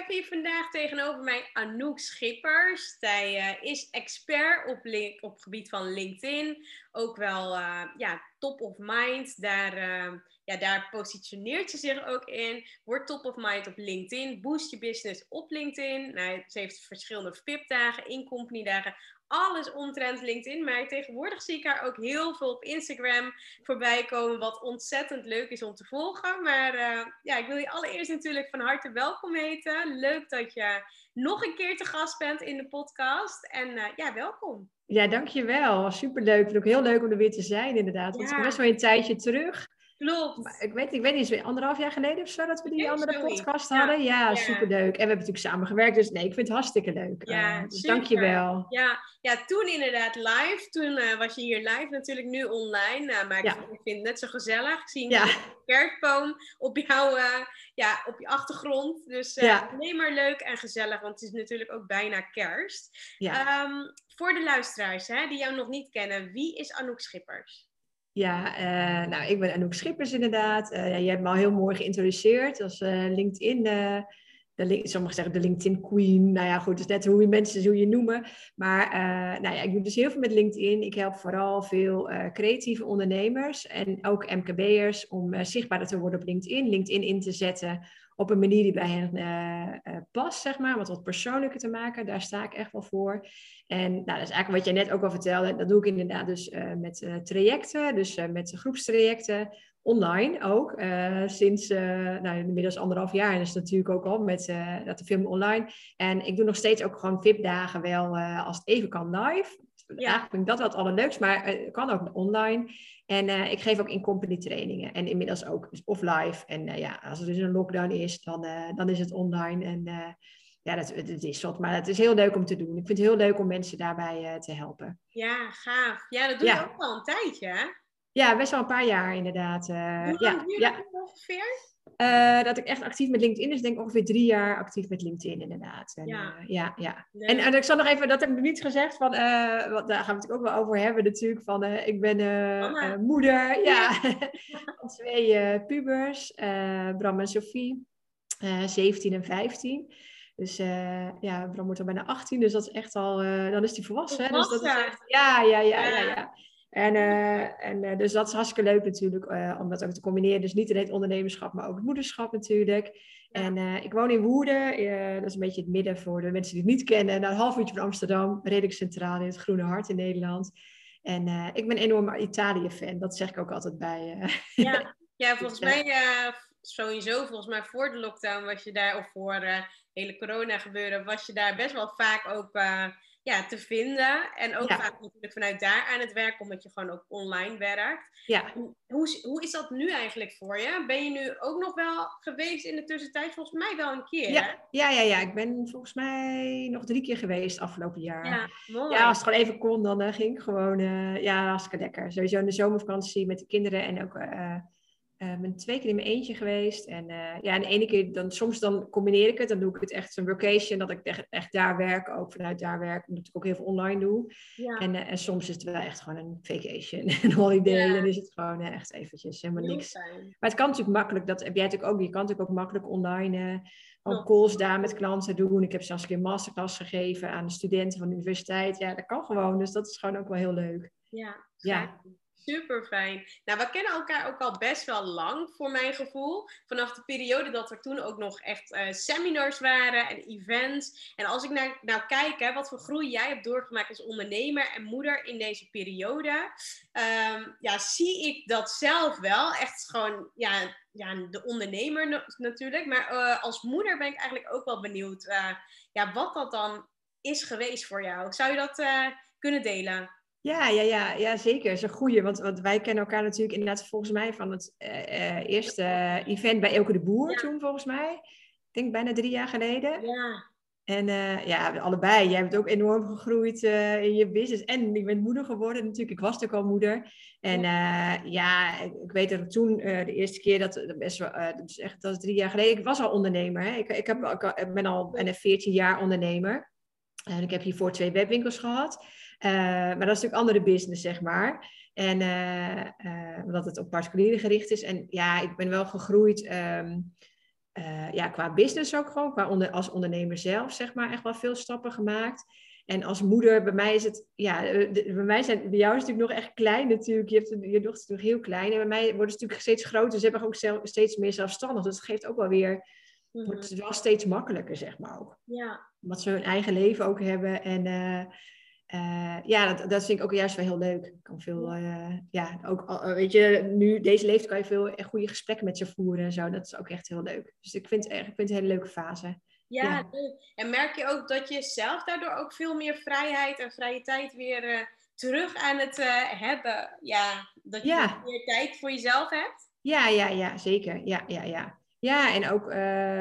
heb hier vandaag tegenover mij Anouk Schippers. Zij uh, is expert op, link, op gebied van LinkedIn. Ook wel uh, ja, top of mind. Daar, uh, ja, daar positioneert ze zich ook in. Wordt top of mind op LinkedIn. Boost je business op LinkedIn. Nou, ze heeft verschillende VIP-dagen, in-company dagen alles omtrent LinkedIn. Maar tegenwoordig zie ik haar ook heel veel op Instagram voorbij komen. Wat ontzettend leuk is om te volgen. Maar uh, ja, ik wil je allereerst natuurlijk van harte welkom heten. Leuk dat je nog een keer te gast bent in de podcast. En uh, ja, welkom. Ja, dankjewel. Superleuk. Het is ook heel leuk om er weer te zijn inderdaad. Want ja. het is best wel een tijdje terug. Klopt. Ik weet, ik weet niet, anderhalf jaar geleden of zo dat we die ja, andere sorry. podcast hadden. Ja, ja, superleuk. En we hebben natuurlijk samen gewerkt, dus nee, ik vind het hartstikke leuk. Ja, uh, dus dankjewel. Ja, ja, toen inderdaad live. Toen uh, was je hier live, natuurlijk nu online. Uh, maar ik vind het net zo gezellig. Ik zie een kerstboom op, jou, ja, op je achtergrond. Dus alleen maar leuk en gezellig, want het is natuurlijk ook bijna kerst. Um, voor de luisteraars hè, die jou nog niet kennen, wie is Anouk Schippers? Ja, uh, nou, ik ben Anouk Schippers inderdaad. Uh, je hebt me al heel mooi geïntroduceerd als uh, LinkedIn, de, sommigen zeggen de LinkedIn Queen. Nou ja, goed, is net hoe je mensen hoe je noemen. Maar nou ja, ik doe dus heel veel met LinkedIn. Ik help vooral veel creatieve ondernemers en ook MKB'ers om zichtbaarder te worden op LinkedIn. LinkedIn in te zetten op een manier die bij hen past, zeg maar, wat wat persoonlijker te maken. Daar sta ik echt wel voor. En nou, dat is eigenlijk wat jij net ook al vertelde. Dat doe ik inderdaad dus met trajecten, dus met groepstrajecten, online ook. sinds nou, inmiddels anderhalf jaar. Is natuurlijk ook al met dat de film online. En ik doe nog steeds ook gewoon VIP-dagen wel, als het even kan, live. Ja. Eigenlijk vind ik dat wel het allerleukst, maar het kan ook online. En uh, ik geef ook in-company trainingen. En inmiddels ook dus of live. En uh, ja, als er dus een lockdown is, dan, uh, dan is het online. En ja, dat, het is wat. Maar het is heel leuk om te doen. Ik vind het heel leuk om mensen daarbij te helpen. Ja, gaaf. Ja, dat doe je ook al een tijdje, hè? Ja, best wel een paar jaar inderdaad. Hoe lang ja, ja. ongeveer? Uh, dat ik echt actief met LinkedIn is, denk ik ongeveer drie jaar actief met LinkedIn, inderdaad. En, ja. Uh, ja, ja. En, en, ik zal nog even, dat heb ik niet gezegd, van, uh, wat, daar gaan we het ook wel over hebben natuurlijk, van ik ben moeder ja. van twee pubers, Bram en Sophie, 17 en 15. Dus ja, Bram wordt al bijna 18, dus dat is echt al, dan is hij volwassen. Hè? Dus dat is echt, ja, ja, ja, ja. ja. En, uh, en uh, dus dat is hartstikke leuk natuurlijk, uh, om dat ook te combineren. Dus niet alleen het ondernemerschap, maar ook het moederschap natuurlijk. Ja. En ik woon in Woerden, dat is een beetje het midden voor de mensen die het niet kennen. Nou, een half uurtje van Amsterdam, redelijk centraal in het Groene Hart in Nederland. En ik ben een enorme Italië-fan, dat zeg ik ook altijd bij. ja. ja, volgens mij sowieso, volgens mij voor de lockdown was je daar, of voor hele corona gebeuren, was je daar best wel vaak ook ja, te vinden. En ook vaak natuurlijk vanuit daar aan het werk, omdat je gewoon ook online werkt. Ja. Hoe, hoe is dat nu eigenlijk voor je? Ben je nu ook nog wel geweest in de tussentijd? Volgens mij wel een keer, ja. Hè? Ja, ja, ja. Ik ben volgens mij nog drie keer geweest afgelopen jaar. Ja, mooi. Ja, als het gewoon even kon, dan uh, ging ik gewoon... Uh, ja, hartstikke lekker. Sowieso in de zomervakantie met de kinderen en ook... Uh, uh, ben twee keer in mijn eentje geweest. En uh, ja, en de ene keer, dan, soms dan combineer ik het. Dan doe ik het echt een vacation, dat ik echt, echt daar werk, ook vanuit daar werk. Omdat ik ook heel veel online doe. Ja. En, uh, en soms is het wel echt gewoon een vacation, een holiday. Ja. Dan is het gewoon echt eventjes helemaal heel niks. Fijn. Maar het kan natuurlijk makkelijk, dat heb jij natuurlijk ook. Je kan natuurlijk ook makkelijk online ook calls daar met klanten doen. Ik heb zelfs een keer masterclass gegeven aan de studenten van de universiteit. Ja, dat kan gewoon. Dus dat is gewoon ook wel heel leuk. Ja, ja. Super fijn. Nou, we kennen elkaar ook al best wel lang, voor mijn gevoel. Vanaf de periode dat er toen ook nog echt uh, seminars waren en events. En als ik naar, nou kijk, hè, wat voor groei jij hebt doorgemaakt als ondernemer en moeder in deze periode. Um, ja, zie ik dat zelf wel. Echt gewoon, ja, ja de ondernemer natuurlijk. Maar uh, als moeder ben ik eigenlijk ook wel benieuwd uh, ja, wat dat dan is geweest voor jou. Zou je dat kunnen delen? Ja, ja, ja, ja, zeker. Dat is een goeie. Want, want wij kennen elkaar natuurlijk inderdaad volgens mij van het uh, eerste event bij Elke de Boer toen volgens mij. Ik denk bijna drie jaar geleden. Ja. En uh, ja, allebei. Jij bent ook enorm gegroeid uh, in je business. En ik ben moeder geworden natuurlijk. Ik was natuurlijk al moeder. En ja, ja ik weet dat toen de eerste keer, dat, dat, best wel, dat, is echt, dat is drie jaar geleden. Ik was al ondernemer. Hè. Ik, ik, heb, ik ben al bijna 14 jaar ondernemer. En ik heb hiervoor twee webwinkels gehad. Uh, maar dat is natuurlijk andere business, zeg maar. En uh, uh, omdat het op particulieren gericht is. En ja, ik ben wel gegroeid. Um, ja, qua business ook gewoon. Qua onder, als ondernemer zelf, zeg maar. Echt wel veel stappen gemaakt. En als moeder, bij mij is het, ja, bij mij zijn, bij jou is het natuurlijk nog echt klein natuurlijk. Je, hebt, je dochter is natuurlijk heel klein. En bij mij worden ze natuurlijk steeds groter. Ze hebben ook zelf, steeds meer zelfstandig. Dus dat geeft ook wel weer, mm -hmm. wordt wel steeds makkelijker, zeg maar ook. Ja. Omdat ze hun eigen leven ook hebben. En uh, ja, dat, dat vind ik ook juist wel heel leuk. Ik kan veel, uh, ja, ook, weet je, nu, deze leeftijd kan je veel goede gesprekken met ze voeren en zo. Dat is ook echt heel leuk. Dus ik vind, ik vind het een hele leuke fase. Ja, ja. en merk je ook dat je zelf daardoor ook veel meer vrijheid en vrije tijd weer terug aan het hebben? Ja, dat je ja. meer tijd voor jezelf hebt? Ja, ja, ja, zeker. Ja, ja, ja. Ja, en ook uh,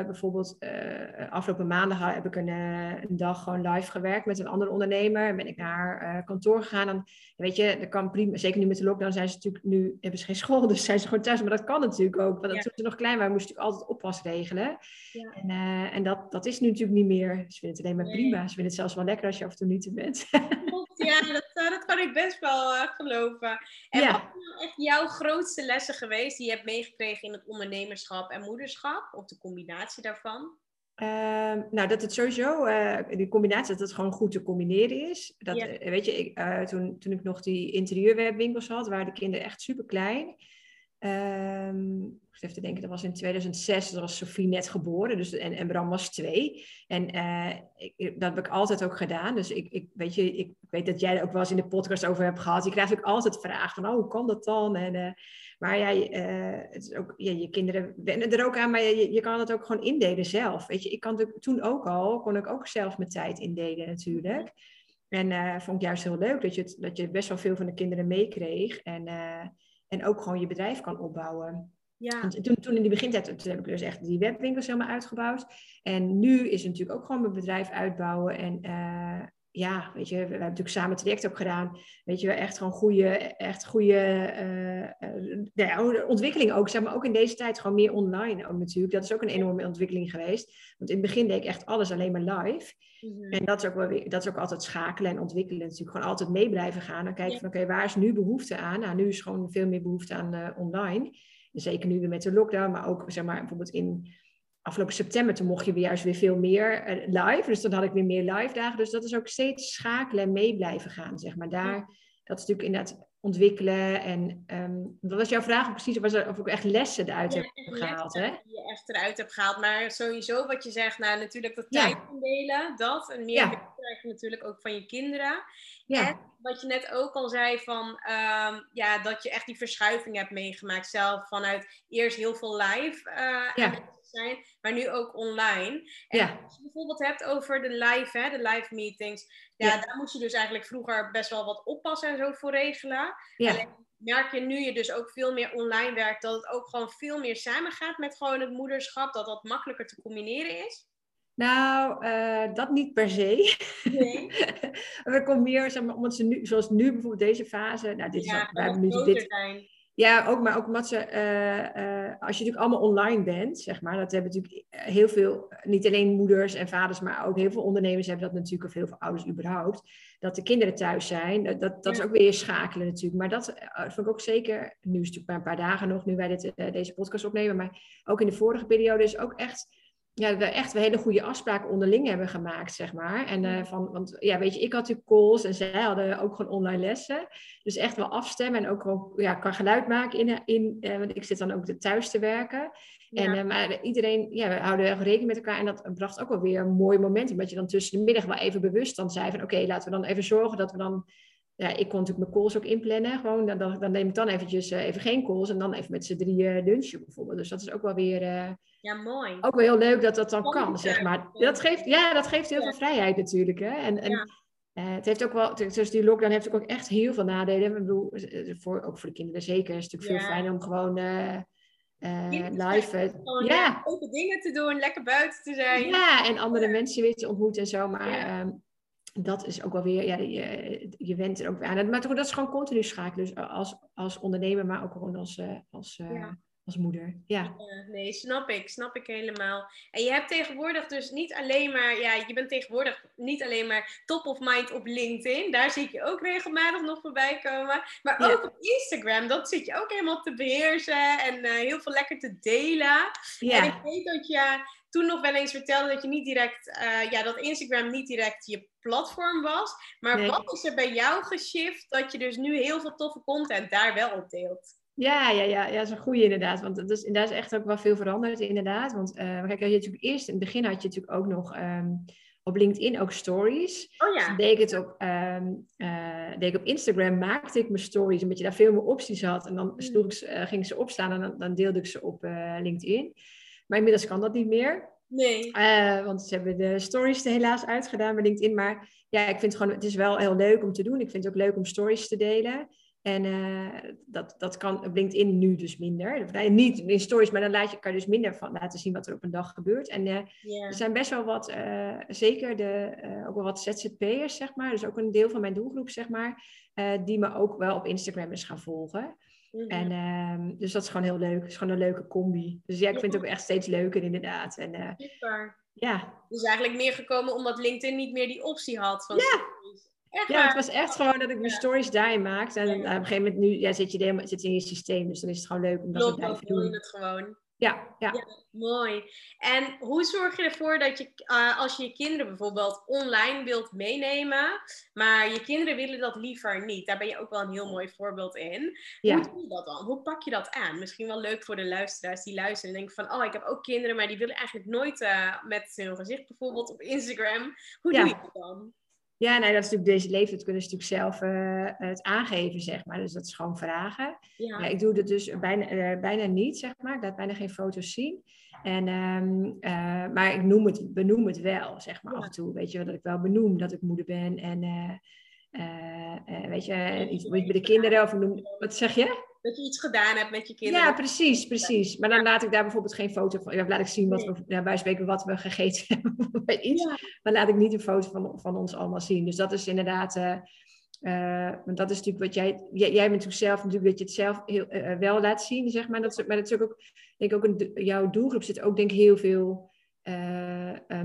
bijvoorbeeld uh, afgelopen maandag heb ik een, uh, een, dag gewoon live gewerkt met een andere ondernemer. En ben ik naar kantoor gegaan. Dan, weet je, dat kan prima. Zeker nu met de lockdown zijn ze natuurlijk nu, hebben ze geen school, dus zijn ze gewoon thuis. Maar dat kan natuurlijk ook. Want ja. toen ze nog klein waren, moesten natuurlijk altijd oppas regelen. Ja. En, en dat, dat is nu natuurlijk niet meer. Ze vinden het alleen maar nee. prima. Ze vinden het zelfs wel lekker als je af en toe niet bent. Ja, dat, dat kan ik best wel geloven. En ja. wat zijn nou echt jouw grootste lessen geweest die je hebt meegekregen in het ondernemerschap en moederschap? of de combinatie daarvan? Uh, nou, dat het sowieso, uh, die combinatie, dat het gewoon goed te combineren is. Dat, ja. uh, weet je, ik, toen, toen ik nog die interieurwebwinkels had, waren de kinderen echt super klein. Um, ik even te denken, dat was in 2006, dat was Sophie net geboren, dus, en, en Bram was twee. En ik, dat heb ik altijd ook gedaan. Dus ik, ik, weet je, ik weet dat jij er ook wel eens in de podcast over hebt gehad. Je krijgt ook altijd vragen van, oh, hoe kan dat dan? En maar ja, uh, het is ook, ja, je kinderen wennen er ook aan, maar je, je kan het ook gewoon indelen zelf. Weet je, ik kan toen ook al, kon ik ook zelf mijn tijd indelen natuurlijk. En vond ik juist heel leuk dat je, dat je best wel veel van de kinderen meekreeg. En, en ook gewoon je bedrijf kan opbouwen. Ja. Want toen, toen in die begintijd toen heb ik dus echt die webwinkels helemaal uitgebouwd. En nu is het natuurlijk ook gewoon mijn bedrijf uitbouwen. En ja, weet je, we hebben natuurlijk samen het traject ook gedaan. Weet je, echt gewoon goede, echt goede uh, uh, ontwikkeling ook. Zeg maar ook in deze tijd gewoon meer online ook natuurlijk. Dat is ook een enorme ontwikkeling geweest. Want in het begin deed ik echt alles alleen maar live. Mm-hmm. En dat is, ook wel weer, dat is ook altijd schakelen en ontwikkelen. Natuurlijk gewoon altijd mee blijven gaan. Dan kijken ja. van oké, okay, waar is nu behoefte aan? Nou, nu is gewoon veel meer behoefte aan uh, online. Zeker nu weer met de lockdown, maar ook zeg maar bijvoorbeeld in afgelopen september, toen mocht je weer juist weer veel meer uh, live. Dus dan had ik weer meer live dagen. Dus dat is ook steeds schakelen en mee blijven gaan, zeg maar. Daar, dat is natuurlijk inderdaad ontwikkelen. En um, wat was jouw vraag precies? Was er, of ik echt lessen eruit ja, heb gehaald, hè? Die je echt eruit hebt gehaald. Maar sowieso wat je zegt, nou natuurlijk dat tijd indelen, dat. En meer ja. natuurlijk ook van je kinderen. Ja. En wat je net ook al zei van, um, ja, dat je echt die verschuiving hebt meegemaakt zelf. Vanuit eerst heel veel live uh, ja zijn, maar nu ook online. En ja. als je bijvoorbeeld hebt over de live, hè, de live meetings, ja, ja, daar moest je dus eigenlijk vroeger best wel wat oppassen en zo voor regelen. Ja. Alleen merk je nu je dus ook veel meer online werkt, dat het ook gewoon veel meer samengaat met gewoon het moederschap, dat dat makkelijker te combineren is? Nou, uh, dat niet per se. Nee. er komt meer, zeg maar, omdat ze nu, zoals nu bijvoorbeeld deze fase, nou, dit is ook, wij hebben nu dit. Zijn Ja, ook, maar ook omdat ze, eh, eh, als je natuurlijk allemaal online bent, zeg maar, dat hebben natuurlijk heel veel, niet alleen moeders en vaders, maar ook heel veel ondernemers hebben dat natuurlijk, of heel veel ouders überhaupt, dat de kinderen thuis zijn. Dat, dat, dat is ook weer schakelen natuurlijk. Maar dat, uh, vond ik ook zeker, nu is het natuurlijk maar een paar dagen nog, nu wij dit, deze podcast opnemen, maar ook in de vorige periode is ook echt ja, we echt hele goede afspraken onderling hebben gemaakt, zeg maar. En uh, van, want ja, weet je, ik had natuurlijk calls en zij hadden ook gewoon online lessen. Dus echt wel afstemmen en ook gewoon ja, kan geluid maken in, in uh, want ik zit dan ook thuis te werken. Ja. En, uh, maar iedereen, ja, we houden erg rekening met elkaar en dat bracht ook wel weer een mooi moment. Omdat je dan tussen de middag wel even bewust dan zei van, oké, okay, laten we dan even zorgen dat we dan ja, ik kon natuurlijk mijn calls ook inplannen. Gewoon, dan, dan neem ik dan eventjes uh, even geen calls en dan even met z'n drieën lunchen bijvoorbeeld. Dus dat is ook wel weer... Uh, ja, mooi. Ook wel heel leuk dat dat dan kan, zeg maar. Dat geeft, ja, dat geeft heel veel vrijheid natuurlijk. Hè? En, en uh, het heeft ook wel, dus die lockdown heeft ook echt heel veel nadelen. Ik bedoel, voor, ook voor de kinderen zeker. Het is natuurlijk veel fijner om gewoon live... Gewoon, ja. open dingen te doen, lekker buiten te zijn. Ja, en andere mensen weer te ontmoeten en zo. Maar um, dat is ook wel weer, ja, je, je went er ook weer aan. Maar dat is gewoon continu schakelen. Dus als, als ondernemer, maar ook gewoon als, als, ja. Als moeder. Ja. ja. Nee, snap ik. Snap ik helemaal. En je hebt tegenwoordig dus niet alleen maar, ja, je bent tegenwoordig niet alleen maar top of mind op LinkedIn. Daar zie ik je ook regelmatig nog voorbij komen. Maar ook op Instagram. Dat zit je ook helemaal te beheersen en uh, heel veel lekker te delen. Ja. En ik weet dat je toen nog wel eens vertelde dat je niet direct, uh, ja, dat Instagram niet direct je platform was. Maar nee. wat is er bij jou geshift dat je dus nu heel veel toffe content daar wel op deelt? Ja, ja, ja, ja, dat is een goede inderdaad. Want dat is, daar is echt ook wel veel veranderd inderdaad. Want uh, kijk, je natuurlijk eerst in het begin had je natuurlijk ook nog um, op LinkedIn ook stories. Oh ja. Dus deed ik het op, um, uh, deed ik op Instagram, maakte ik mijn stories, omdat je daar veel meer opties had. En dan sloeg ik, uh, ging ze opstaan en dan, dan deelde ik ze op LinkedIn. Maar inmiddels kan dat niet meer. Nee. Uh, want ze hebben de stories er helaas uitgedaan bij LinkedIn. Maar ja, ik vind het gewoon, het is wel heel leuk om te doen. Ik vind het ook leuk om stories te delen. En uh, dat, dat kan op LinkedIn nu dus minder. Nee, niet in stories, maar dan laat je, kan je dus minder van laten zien wat er op een dag gebeurt. En uh, yeah. er zijn best wel wat, zeker de, ook wel wat ZZP'ers, zeg maar. Dus ook een deel van mijn doelgroep, zeg maar. die me ook wel op Instagram is gaan volgen. Mm -hmm. En um, dus dat is gewoon heel leuk. Het is gewoon een leuke combi. Dus ja, ik vind het ook echt steeds leuker inderdaad. En, Super. Ja. Dus eigenlijk meer gekomen omdat LinkedIn niet meer die optie had. Van ja. Echt ja, het was echt gewoon dat ik mijn stories daarin maakte. En ja. op een gegeven moment nu ja, zit je helemaal, zit in je systeem. Dus dan is het gewoon leuk om dat Klopt, te blijven doen. doen. het gewoon. Ja, ja. ja, mooi. En hoe zorg je ervoor dat je, uh, als je je kinderen bijvoorbeeld online wilt meenemen, maar je kinderen willen dat liever niet? Daar ben je ook wel een heel mooi voorbeeld in. Ja. Hoe doe je dat dan? Hoe pak je dat aan? Misschien wel leuk voor de luisteraars die luisteren en denken van, oh, ik heb ook kinderen, maar die willen eigenlijk nooit uh, met hun gezicht bijvoorbeeld op Instagram. Hoe ja. doe je dat dan? Ja, nee, dat is natuurlijk deze leeftijd kunnen ze natuurlijk zelf uh, het aangeven, zeg maar. Dus dat is gewoon vragen. Ja. Ja, ik doe dat dus bijna, uh, bijna niet, zeg maar. Ik laat bijna geen foto's zien. En, um, uh, maar ik noem het, benoem het wel, zeg maar, ja. af en toe. Weet je, dat ik wel benoem dat ik moeder ben. En weet je, iets met de kinderen of noem... Wat zeg je? Dat je iets gedaan hebt met je kinderen. Ja, precies, precies. Maar dan laat ik daar bijvoorbeeld geen foto van. Ja, laat ik zien wat nee. we, bij spreken wat we gegeten hebben bij iets. Ja. Maar laat ik niet een foto van, van ons allemaal zien. Dus dat is inderdaad. Uh, uh, want dat is natuurlijk wat jij. Jij, jij bent natuurlijk zelf natuurlijk dat je het zelf heel, uh, wel laat zien, zeg maar. Dat is, maar dat is ook, denk ik ook in jouw doelgroep zit ook denk ik heel veel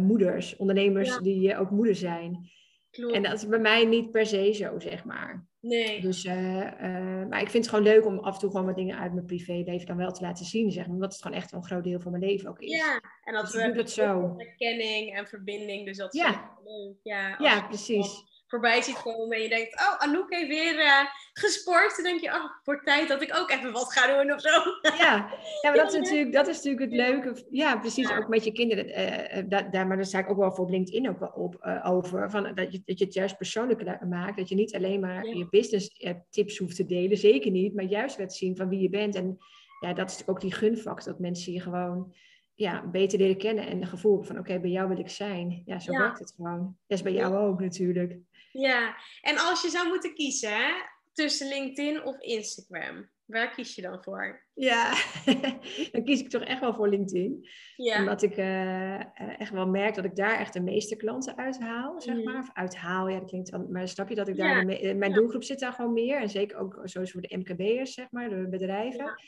moeders, ondernemers ja. die ook moeder zijn. Klopt. En dat is bij mij niet per se zo, zeg maar. Nee. Dus, uh, uh, maar ik vind het gewoon leuk om af en toe gewoon wat dingen uit mijn privéleven dan wel te laten zien, zeg maar. Omdat het gewoon echt wel een groot deel van mijn leven ook is. Ja, en dat dus we dat zo. Herkenning en verbinding, dus dat is ja. leuk. Ja, ja precies voorbij ziet komen en je denkt, oh, Anouk heeft weer uh, gesport. Dan denk je, oh, voor tijd dat ik ook even wat ga doen of zo. Ja, ja maar dat is natuurlijk, dat is natuurlijk het leuke. Ja, precies, ja. ook met je kinderen. Uh, daar, daar, maar daar sta ik ook wel voor op LinkedIn ook wel op, uh, over. Van, dat, je, dat je het juist persoonlijk maakt. Dat je niet alleen maar ja. je business tips hoeft te delen. Zeker niet, maar juist laat zien van wie je bent. En ja, dat is ook die gunfactor. Dat mensen je gewoon ja, beter leren kennen en een gevoel van oké, okay, bij jou wil ik zijn. Ja, zo ja. werkt het gewoon. Dat is bij jou ook natuurlijk. Ja, en als je zou moeten kiezen, hè? tussen LinkedIn of Instagram? Waar kies je dan voor? Ja, dan kies ik toch echt wel voor LinkedIn. Ja. Omdat ik eh, echt wel merk dat ik daar echt de meeste klanten uithaal, zeg Mhm. maar. Of uithaal, ja, dat klinkt wel... Maar snap je dat ik daar... Ja, de me- eh, mijn doelgroep zit daar gewoon meer. En zeker ook zoals voor de MKB'ers, zeg maar, de bedrijven. Ja.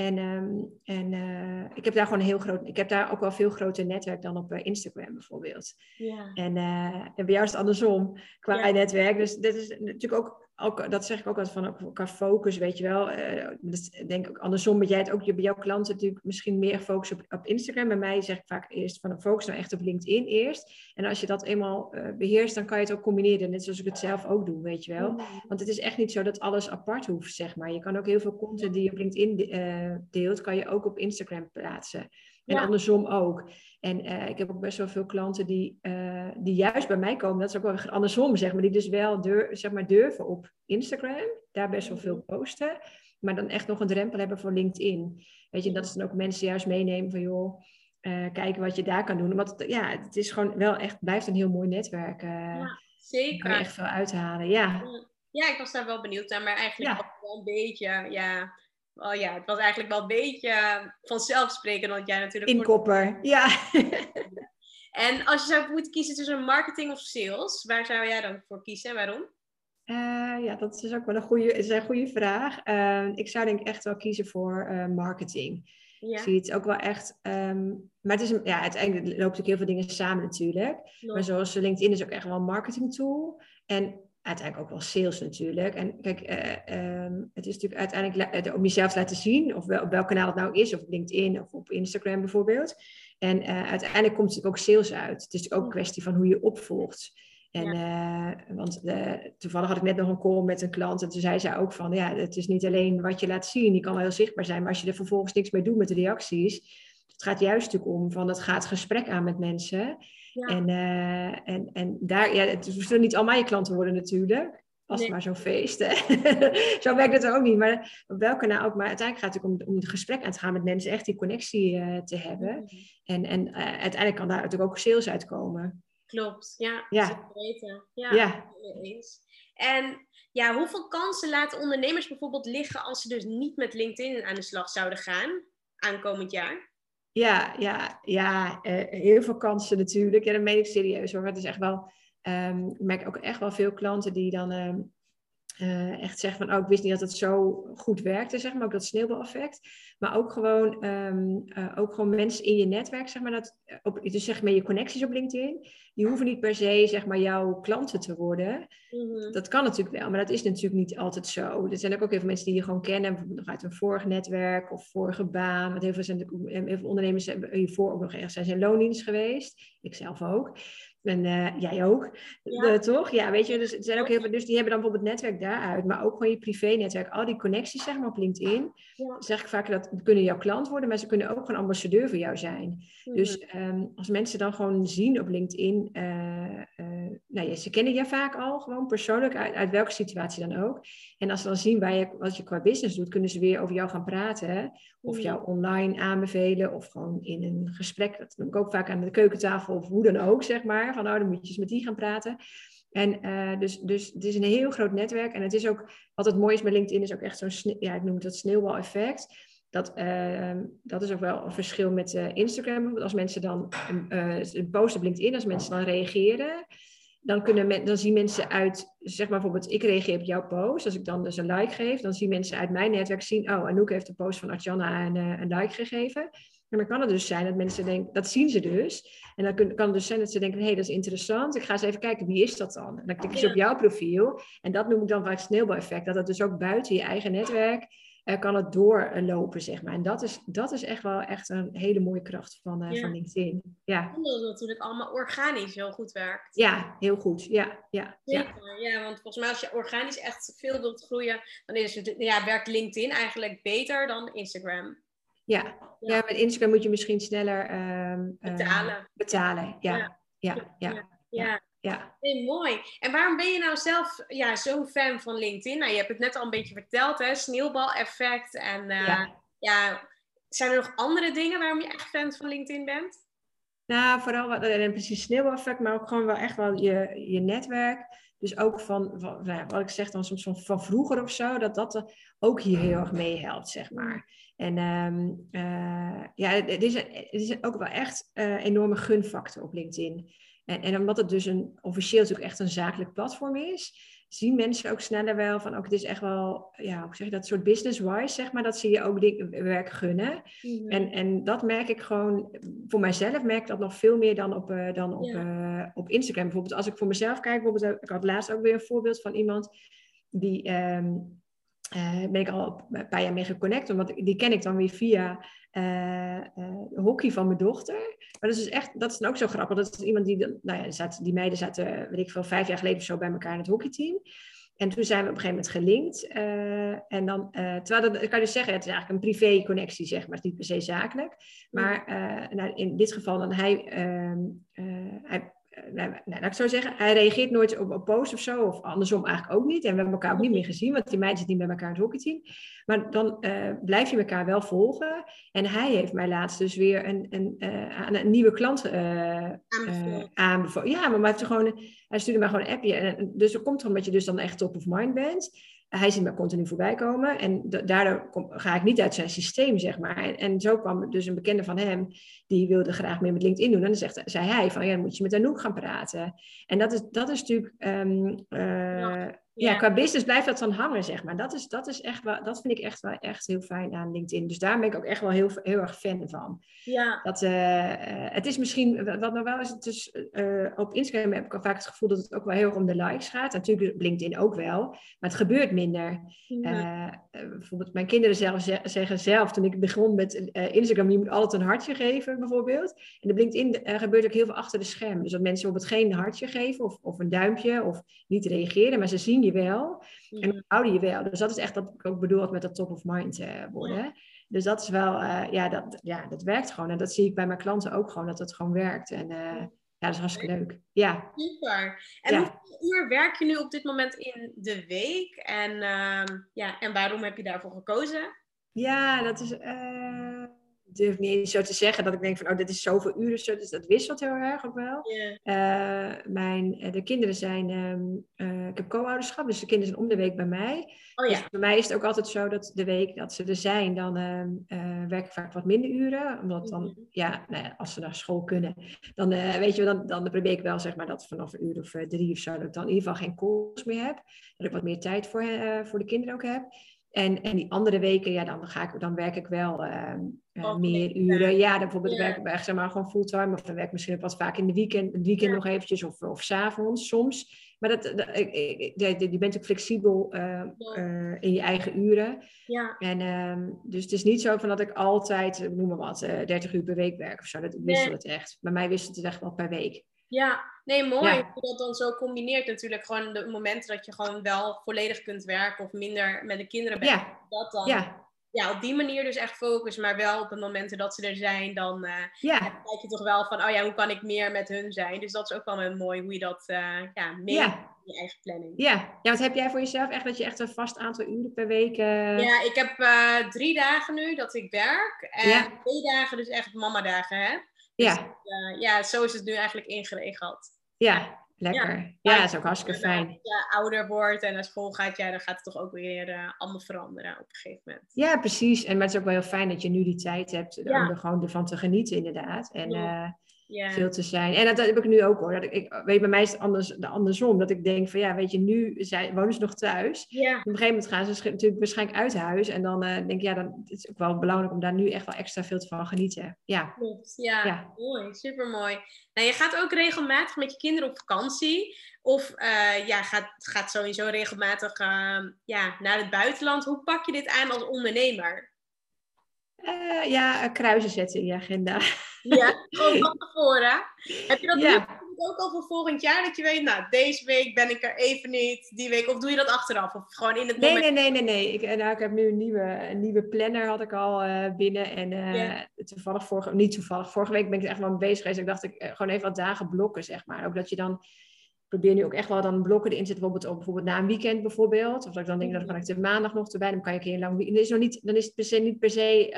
En, ehm, en eh, ik heb daar gewoon een heel groot... Ik heb daar ook wel veel groter netwerk dan op eh, Instagram bijvoorbeeld. Ja. En, eh, en bij jou is het andersom qua Ja. netwerk. Dus dit is natuurlijk ook, ook, dat zeg ik ook altijd van qua focus, weet je wel. Eh dus denk ook andersom, dat jij het ook bij jouw klanten natuurlijk misschien meer focus op, op Instagram. Bij mij zeg ik vaak eerst van focus nou echt op LinkedIn eerst. En als je dat eenmaal eh, beheerst, dan kan je het ook combineren. Net zoals ik het zelf ook doe, weet je wel. Mhm. Want het is echt niet zo dat alles apart hoeft, zeg maar. Je kan ook heel veel content die je op LinkedIn de- eh, deelt, kan je ook op Instagram plaatsen. En Ja. andersom ook. En eh, ik heb ook best wel veel klanten die, eh, die juist bij mij komen. Dat is ook wel andersom, zeg maar. Die dus wel dur, zeg maar, durven op Instagram. Daar best wel veel posten. Maar dan echt nog een drempel hebben voor LinkedIn. Weet je, dat is dan ook mensen juist meenemen van... joh, eh, kijken wat je daar kan doen. Want ja, het is gewoon wel echt... blijft een heel mooi netwerk. Ja, Daar kan Zeker. je echt veel uithalen, ja. Ja, ik was daar wel benieuwd naar, maar eigenlijk Ja. wel een beetje, ja, wel, ja, het was eigenlijk wel een beetje vanzelfsprekend, want jij natuurlijk... voor- Inkopper, ja. En als je zou moeten kiezen tussen marketing of sales, waar zou jij dan voor kiezen en waarom? Eh, ja, dat is ook wel een goede, is een goede vraag. Eh, ik zou denk ik echt wel kiezen voor eh, marketing. Ik Ja, zie het ook wel echt. ehm, maar het is een, ja, uiteindelijk loopt natuurlijk heel veel dingen samen natuurlijk. Maar zoals LinkedIn is ook echt wel een marketing tool. En uiteindelijk ook wel sales natuurlijk. En kijk, eh, ehm, het is natuurlijk uiteindelijk eh, om jezelf te laten zien. Of wel, op welk kanaal het nou is. Of op LinkedIn of op Instagram bijvoorbeeld. En eh, uiteindelijk komt natuurlijk ook sales uit. Het is ook een kwestie van hoe je opvolgt. En, want toevallig had ik net nog een call met een klant. En toen zei zij ook van, ja, het is niet alleen wat je laat zien. Die kan wel heel zichtbaar zijn. Maar als je er vervolgens niks mee doet met de reacties. Het gaat juist natuurlijk om van, het gaat gesprek aan met mensen. Ja. En, eh, en, en daar, ja, het zullen niet allemaal je klanten worden natuurlijk. Als het maar zo'n feest. Hè. Zo werkt het ook niet. Maar op welke nou ook. Maar uiteindelijk gaat het om, om het gesprek aan te gaan met mensen. Echt die connectie eh, te hebben. Mhm. En, en eh, uiteindelijk kan daar natuurlijk ook sales uitkomen. Klopt, ja. Ja. weten. Ja, Ja. eens. En ja, hoeveel kansen laten ondernemers bijvoorbeeld liggen als ze dus niet met LinkedIn aan de slag zouden gaan aankomend jaar? Ja, ja, ja eh, heel veel kansen natuurlijk. Ja, dat meen ik serieus hoor. Het is echt wel, ehm, ik merk ook echt wel veel klanten die dan ehm, eh, echt zeggen van, oh, ik wist niet dat het zo goed werkte, zeg maar, ook dat sneeuwbaleffect. Maar ook gewoon, ehm, eh, ook gewoon mensen in je netwerk, zeg maar, dat, eh, op, dus zeg maar je connecties op LinkedIn, die hoeven niet per se, zeg maar, jouw klanten te worden. Mhm. Dat kan natuurlijk wel, maar dat is natuurlijk niet altijd zo. Er zijn ook, ook heel veel mensen die je gewoon kennen, bijvoorbeeld nog uit een vorig netwerk of vorige baan. Want heel veel, zijn, heel veel ondernemers hebben hiervoor ook nog ergens zijn ze in loondienst geweest. Ik zelf ook. En eh, jij ook, Ja. Eh, toch? Ja, weet je, dus, er zijn ook heel veel, dus die hebben dan bijvoorbeeld het netwerk daaruit, maar ook gewoon je privé-netwerk, al die connecties zeg maar op LinkedIn. Ja. Zeg ik vaak dat kunnen jouw klant worden, maar ze kunnen ook gewoon ambassadeur voor jou zijn. Mhm. Dus ehm, als mensen dan gewoon zien op LinkedIn, eh, nou ja, ze kennen je vaak al, gewoon persoonlijk, uit, uit welke situatie dan ook. En als ze dan zien waar je, wat je qua business doet, kunnen ze weer over jou gaan praten. Of Mhm. jou online aanbevelen, of gewoon in een gesprek. Dat doe ik ook vaak aan de keukentafel, of hoe dan ook, zeg maar. Van, nou, dan moet je eens met die gaan praten. En eh, dus, dus het is een heel groot netwerk. En het is ook, wat het mooie is met LinkedIn, is ook echt zo'n, ja, ik noem het dat sneeuwbaleffect. Dat, eh, dat is ook wel een verschil met eh, Instagram. Bijvoorbeeld Als mensen dan een, eh, een post op LinkedIn, als mensen dan reageren, dan, kunnen men, dan zien mensen uit, zeg maar bijvoorbeeld, ik reageer op jouw post. Als ik dan dus een like geef, dan zien mensen uit mijn netwerk zien, oh, Anouk heeft de post van Artjana een, eh, een like gegeven. En dan kan het dus zijn dat mensen denken, dat zien ze dus. En dan kun- kan het dus zijn dat ze denken, hé, hey, dat is interessant. Ik ga eens even kijken, wie is dat dan? En dan ze Ja. op jouw profiel. En dat noem ik dan vaak sneeuwbaleffect. Dat het dus ook buiten je eigen netwerk kan het doorlopen, zeg maar. En dat is, dat is echt wel echt een hele mooie kracht van, eh, Ja. van LinkedIn. Ja. Omdat het natuurlijk allemaal organisch heel goed werkt. ja, heel goed. Ja, ja, ja. Zeker, ja, want volgens mij als je organisch echt veel wilt groeien, dan is het, ja, werkt LinkedIn eigenlijk beter dan Instagram. Ja. Ja. met Instagram moet je misschien sneller ehm, eh, Betalen. betalen. Ja, Ja. ja, ja, ja. Nee, mooi. En waarom ben je nou zelf ja, zo'n fan van LinkedIn? Nou, je hebt het net al een beetje verteld, hè? Sneeuwbaleffect. En eh, ja. Ja. zijn er nog andere dingen waarom je echt fan van LinkedIn bent? Nou, vooral wat, en precies sneeuweffect, maar ook gewoon wel echt wel je, je netwerk. Dus ook van, van nou wat ik zeg dan soms van, van vroeger of zo, dat dat ook hier heel erg meehelpt, zeg maar. En um, uh, ja, het is, het is ook wel echt een uh, enorme gunfactor op LinkedIn. En, en omdat het dus een, officieel natuurlijk echt een zakelijk platform is, zien mensen ook sneller wel van, ook het is echt wel, ja, hoe zeg je dat, soort business-wise, zeg maar, dat ze je ook werk gunnen. Mm-hmm. En, en dat merk ik gewoon, voor mijzelf merk ik dat nog veel meer dan op, uh, dan op, ja. uh, op Instagram. Bijvoorbeeld als ik voor mezelf kijk, bijvoorbeeld, ik had laatst ook weer een voorbeeld van iemand die... Um, uh, ben ik al een paar jaar mee geconnect, want die ken ik dan weer via uh, uh, hockey van mijn dochter. Maar dat is dus echt, dat is dan ook zo grappig. Dat is iemand die, nou ja, zat, die meiden zaten, weet ik veel, vijf jaar geleden of zo bij elkaar in het hockeyteam. En toen zijn we op een gegeven moment gelinkt. En dan, terwijl dat, kan je dus zeggen, het is eigenlijk een privé-connectie, zeg maar, het is niet per se zakelijk. Maar nou, in dit geval dan hij, ehm, hij nou, nou, laat ik zo zeggen, hij reageert nooit op een post of zo, of andersom eigenlijk ook niet. En we hebben elkaar ook niet meer gezien, want die meiden zitten niet bij elkaar in het hockeyteam. Maar dan uh, blijf je elkaar wel volgen. En hij heeft mij laatst dus weer een, een, uh, aan een nieuwe klant aanbevolen. Ja, maar hij, heeft gewoon, hij stuurde mij gewoon een appje. En, dus er komt er omdat je dus dan echt top of mind bent hij ziet me continu voorbij komen. En daardoor kom, ga ik niet uit zijn systeem, zeg maar. En, en, zo kwam dus een bekende van hem, die wilde graag meer met LinkedIn doen. En dan zegt, zei hij van, ja, dan moet je met Anouk gaan praten. En dat is, dat is natuurlijk... Uh, ja, qua business blijft dat dan hangen, zeg maar. Dat, is, dat, is echt wel, dat vind ik echt wel echt heel fijn aan LinkedIn. Dus daar ben ik ook echt wel heel, heel erg fan van. Ja. Dat, uh, het is misschien, wat nog wel is, het dus, uh, op Instagram heb ik al vaak het gevoel dat het ook wel heel erg om de likes gaat. Natuurlijk op LinkedIn ook wel, maar het gebeurt minder. Ja. Uh, bijvoorbeeld mijn kinderen zelf zeggen zelf, toen ik begon met Instagram, je moet altijd een hartje geven, bijvoorbeeld. En op LinkedIn gebeurt ook heel veel achter de schermen. Dus dat mensen bijvoorbeeld geen hartje geven of, of een duimpje of niet reageren, maar ze zien je wel. En dan houden je wel. Dus dat is echt wat ik ook bedoel met dat top of mind uh, worden. Dus dat is wel, uh, ja, dat, ja, dat werkt gewoon. En dat zie ik bij mijn klanten ook gewoon, dat het gewoon werkt. En uh, ja, dat is hartstikke leuk. Ja. Super. En ja. hoeveel uur werk je nu op dit moment in de week? En, uh, ja, en waarom heb je daarvoor gekozen? Ja, dat is durf niet eens zo te zeggen dat ik denk van, oh, dit is zoveel uren. Zo, dus dat wisselt heel erg ook wel. Yeah. Uh, mijn, de kinderen zijn, um, uh, ik heb co-ouderschap, dus de kinderen zijn om de week bij mij. Oh, ja. Dus bij mij is het ook altijd zo dat de week dat ze er zijn, dan uh, werk ik vaak wat minder uren. Omdat dan, mm-hmm. ja, nou ja, als ze naar school kunnen, dan weet je, dan, dan probeer ik wel zeg maar dat vanaf een uur of drie of zo, dat ik dan in ieder geval geen calls meer heb. Dat ik wat meer tijd voor, voor de kinderen ook heb. En, en die andere weken, ja, dan, ga ik, dan werk ik wel uh, uh, meer uren. Ja, dan bijvoorbeeld ja. werk ik zeg maar gewoon fulltime. Of dan werk ik misschien wat vaak in de weekend, het weekend ja. nog eventjes. Of, of s'avonds soms. Maar dat, je bent ook flexibel uh, ja. in je eigen uren. Ja. En, um, dus het is niet zo van dat ik altijd, noem maar wat, 30 uur per week werk of zo. Dat wisselt nee. het echt. Bij mij wisselt het echt wel per week. Ja, nee, mooi. Ja. Dat dan zo combineert natuurlijk gewoon de momenten dat je gewoon wel volledig kunt werken of minder met de kinderen bent. Ja. Dat dan, ja. Ja, op die manier dus echt focus, maar wel op de momenten dat ze er zijn, dan uh, ja. kijk je toch wel van, oh ja, hoe kan ik meer met hun zijn? Dus dat is ook wel mooi hoe je dat uh, ja, mee ja. in je eigen planning. Ja. ja, wat heb jij voor jezelf echt dat je echt een vast aantal uren per week... Uh... Ja, ik heb drie dagen nu dat ik werk en Ja. twee dagen dus echt mama-dagen heb. Ja, Dus, uh, ja, zo is het nu eigenlijk ingeregeld. ja, lekker. Ja, is ook hartstikke fijn. Als je ouder wordt en naar school gaat, ja, dan gaat het toch ook weer uh, allemaal veranderen op een gegeven moment. Ja, precies. En maar het is ook wel heel fijn dat je nu die tijd hebt om er gewoon ervan te genieten, inderdaad. En Ja. Ja, veel te zijn. En dat, dat heb ik nu ook hoor. Dat ik, ik, weet, bij mij is het anders, de andersom. Dat ik denk van ja, weet je, nu zijn, wonen ze nog thuis. ja, Op een gegeven moment gaan ze natuurlijk waarschijnlijk uit huis. En dan eh, denk ik, ja, dan het is ook wel belangrijk om daar nu echt wel extra veel te van genieten. Ja, klopt. Ja, Ja. mooi. Super mooi. Nou, je gaat ook regelmatig met je kinderen op vakantie. Of eh, ja, gaat, gaat sowieso regelmatig eh, ja, naar het buitenland. Hoe pak je dit aan als ondernemer? Eh, ja kruisen zetten in je agenda. Ja, gewoon van tevoren. Heb je dat Ja. ook al voor volgend jaar? Dat je weet, nou, deze week ben ik er even niet, die week. Of doe je dat achteraf? Of gewoon in het Nee, moment? nee, nee, nee, nee. Ik, eh, nou, ik heb nu een nieuwe, een nieuwe planner had ik al eh, binnen. En toevallig, vorige, niet toevallig, vorige week ben ik er echt wel mee bezig geweest. Ik dacht, ik gewoon even wat dagen blokken, zeg maar. Ook dat je dan probeer nu ook echt wel dan blokken erin zitten, bijvoorbeeld, op, bijvoorbeeld na een weekend bijvoorbeeld. Of dat ik dan denk, dat kan ik de maandag nog erbij, dan kan je een keer lang weekend. Dan is, nog niet, dan is het per se, niet per se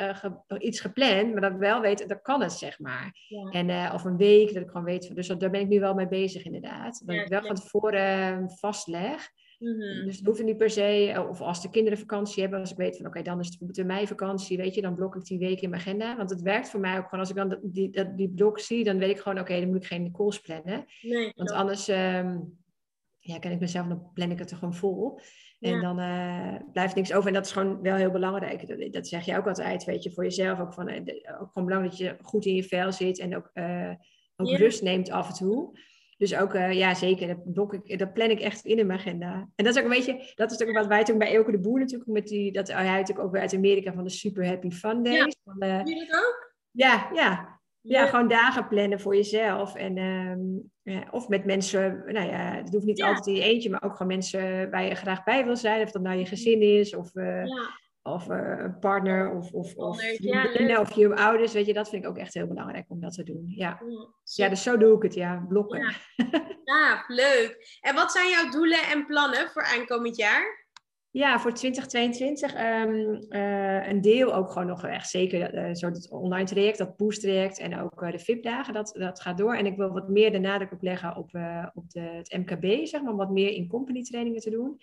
uh, iets gepland, maar dat ik wel weet, dat kan het, zeg maar. Ja. En, uh, of een week, dat ik gewoon weet, dus dat, daar ben ik nu wel mee bezig inderdaad. Dat ik wel van tevoren vastleg. Mm-hmm. Dus het hoeft niet per se, eh, of als de kinderen vakantie hebben, als ik weet van oké, dan is het bijvoorbeeld in mei vakantie, weet je, dan blok ik die week in mijn agenda. Want het werkt voor mij ook gewoon, als ik dan die, dat, die blok zie, dan weet ik gewoon oké, dan moet ik geen calls plannen. Nee, want anders um, ja, ken ik mezelf, dan plan ik het er gewoon vol. En dan uh, blijft niks over. En dat is gewoon wel heel belangrijk. Dat, dat, zeg je ook altijd, weet je, voor jezelf. Ook, van, uh, ook gewoon belangrijk dat je goed in je vel zit en ook, uh, ook rust neemt af en toe. Dus ook, uh, ja zeker, dat, blok ik, dat plan ik echt in in mijn agenda. En dat is ook een beetje, dat is ook wat wij toen bij Elke de Boer natuurlijk, met die, dat hij natuurlijk ook weer uit Amerika van de Super Happy Fun Days. Ja. Van, uh, Doe je dat ook? Ja, ja. Ja, gewoon dagen plannen voor jezelf. En, um, ja, of met mensen, nou ja, het hoeft niet ja. altijd in je eentje, maar ook gewoon mensen waar je graag bij wil zijn. Of dat nou je gezin is, of uh, ja of uh, een partner of, of, of of je ouders, weet je, dat vind ik ook echt heel belangrijk om dat te doen. Ja, ja dus zo doe ik het, ja, blokken. Ja. ja, leuk. En wat zijn jouw doelen en plannen voor aankomend jaar? Ja, voor 2022 um, uh, een deel ook gewoon nog echt zeker uh, zo online traject, dat boost traject en ook uh, de VIP-dagen, dat, dat gaat door. En ik wil wat meer de nadruk op leggen op, op de, het MKB, zeg maar, om wat meer in company trainingen te doen.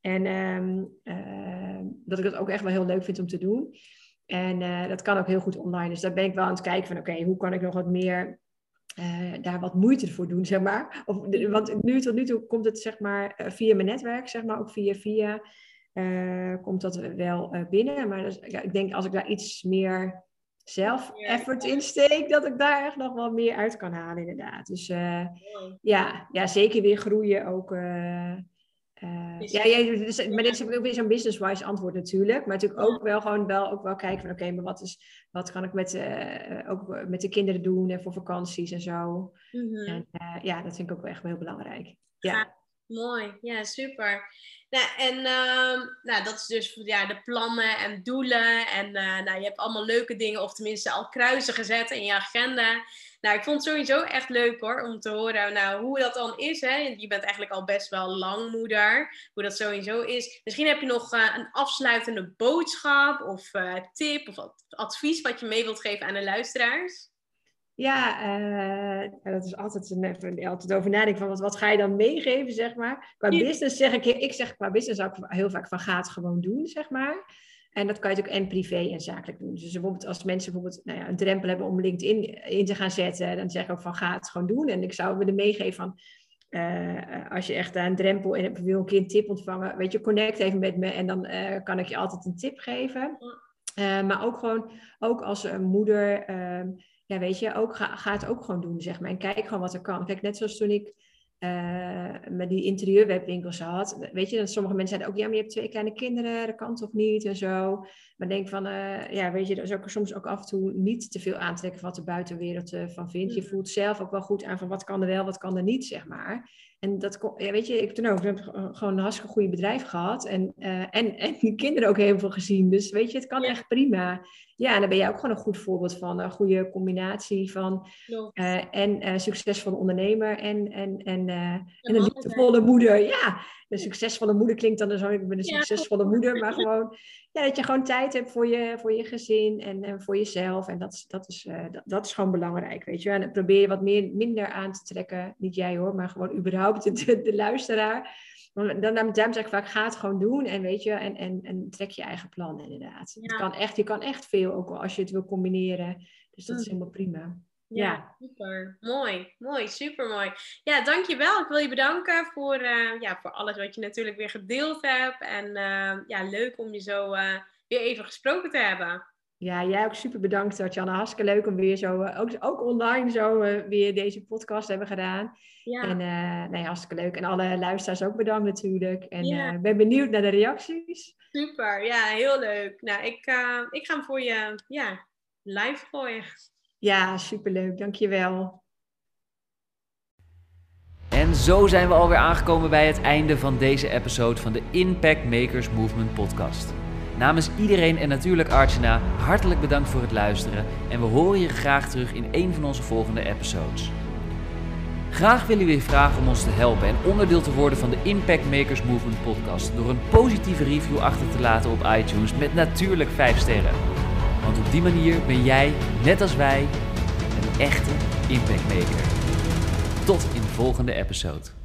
En um, uh, dat ik dat ook echt wel heel leuk vind om te doen. En uh, dat kan ook heel goed online. Dus daar ben ik wel aan het kijken van oké, hoe kan ik nog wat meer uh, daar wat moeite voor doen, zeg maar. Of, want nu tot nu toe komt het zeg maar via mijn netwerk, zeg maar, ook via via komt dat wel binnen. Maar dus, ja, ik denk als ik daar iets meer zelf effort in steek, dat ik daar echt nog wel meer uit kan halen, inderdaad. Dus ja, ja, zeker weer groeien ook. Uh, ja, ja dus, maar dit is ook weer zo'n business-wise antwoord natuurlijk. Maar natuurlijk ook wel gewoon wel, ook wel kijken van oké, maar wat, is, wat kan ik met, uh, ook met de kinderen doen en voor vakanties en zo. Mm -hmm. En uh, ja, dat vind ik ook wel echt heel belangrijk. Ja. Mooi, ja, super. Nou, en uh, nou, dat is dus ja, de plannen en doelen. En nou, je hebt allemaal leuke dingen, of tenminste al kruisen gezet in je agenda. Nou, ik vond het sowieso echt leuk hoor, om te horen nou, hoe dat dan is. Hè? Je bent eigenlijk al best wel lang moeder, hoe dat sowieso is. Misschien heb je nog uh, een afsluitende boodschap of uh, tip of advies wat je mee wilt geven aan de luisteraars. Ja, uh, dat is altijd, een, altijd over nadenken van wat, wat ga je dan meegeven, zeg maar. Qua business zeg ik, ik zeg qua business ook heel vaak van ga het gewoon doen, zeg maar. En dat kan je natuurlijk en privé en zakelijk doen. Dus bijvoorbeeld als mensen bijvoorbeeld nou ja, een drempel hebben om LinkedIn in te gaan zetten, dan zeg ik ook van ga het gewoon doen. En ik zou willen meegeven van uh, als je echt een drempel en wil een keer een tip ontvangen, weet je, connect even met me en dan uh, kan ik je altijd een tip geven. Uh, maar ook gewoon, ook als een moeder, ehm, ja weet je, ook ga, ga het ook gewoon doen, zeg maar. En kijk gewoon wat er kan. Kijk, net zoals toen ik uh, met die interieurwebwinkels had. Weet je, dat sommige mensen zeiden ook, ja, maar je hebt twee kleine kinderen, dat kan toch niet en zo. Maar denk van, uh, ja, weet je, dat is ook soms ook af en toe niet te veel aantrekken wat de buitenwereld uh, van vindt. Je mm. voelt zelf ook wel goed aan van wat kan er wel, wat kan er niet, zeg maar. En dat, ja, weet je, ik heb toen ook heb gewoon een hartstikke goede bedrijf gehad. En, uh, en, en die kinderen ook heel veel gezien. Dus weet je, het kan echt prima. Ja, en dan ben jij ook gewoon een goed voorbeeld van. Een goede combinatie van en succesvolle ondernemer en, en, en, en een liefdevolle moeder. Ja, een succesvolle moeder klinkt dan zo, ik ben een succesvolle moeder. Maar gewoon, ja, dat je gewoon tijd hebt voor je, voor je gezin en, en voor jezelf. En dat, dat, is, dat, dat is gewoon belangrijk, weet je. En dan probeer je wat meer, minder aan te trekken. Niet jij hoor, maar gewoon überhaupt de, de, luisteraar. Dan, dan, dan zeg ik vaak, ga het gewoon doen en weet je, en, en, en trek je eigen plan inderdaad. Het kan echt, je kan echt veel, ook als je het wil combineren. Dus dat is mm. helemaal prima. Ja, ja, super. Mooi, mooi, super mooi. Ja, dankjewel. Ik wil je bedanken voor, uh, ja, voor alles wat je natuurlijk weer gedeeld hebt. En uh, ja, leuk om je zo uh, weer even gesproken te hebben. Ja, jij ook super bedankt, Tatjana. Hartstikke leuk om weer zo, ook, ook online zo weer deze podcast hebben gedaan. Ja. En nee, hartstikke leuk. En alle luisteraars ook bedankt natuurlijk. En ik ben benieuwd naar de reacties. Super, ja, heel leuk. Nou, ik, ik ga hem voor je ja, live gooien. Ja, superleuk. Dankjewel. En zo zijn we alweer aangekomen bij het einde van deze episode van de Impact Makers Movement podcast. Namens iedereen en natuurlijk Archana, hartelijk bedankt voor het luisteren en we horen je graag terug in een van onze volgende episodes. Graag willen we je vragen om ons te helpen en onderdeel te worden van de Impact Makers Movement podcast door een positieve review achter te laten op iTunes met natuurlijk 5 sterren. Want op die manier ben jij, net als wij, een echte Impact Maker. Tot in de volgende episode.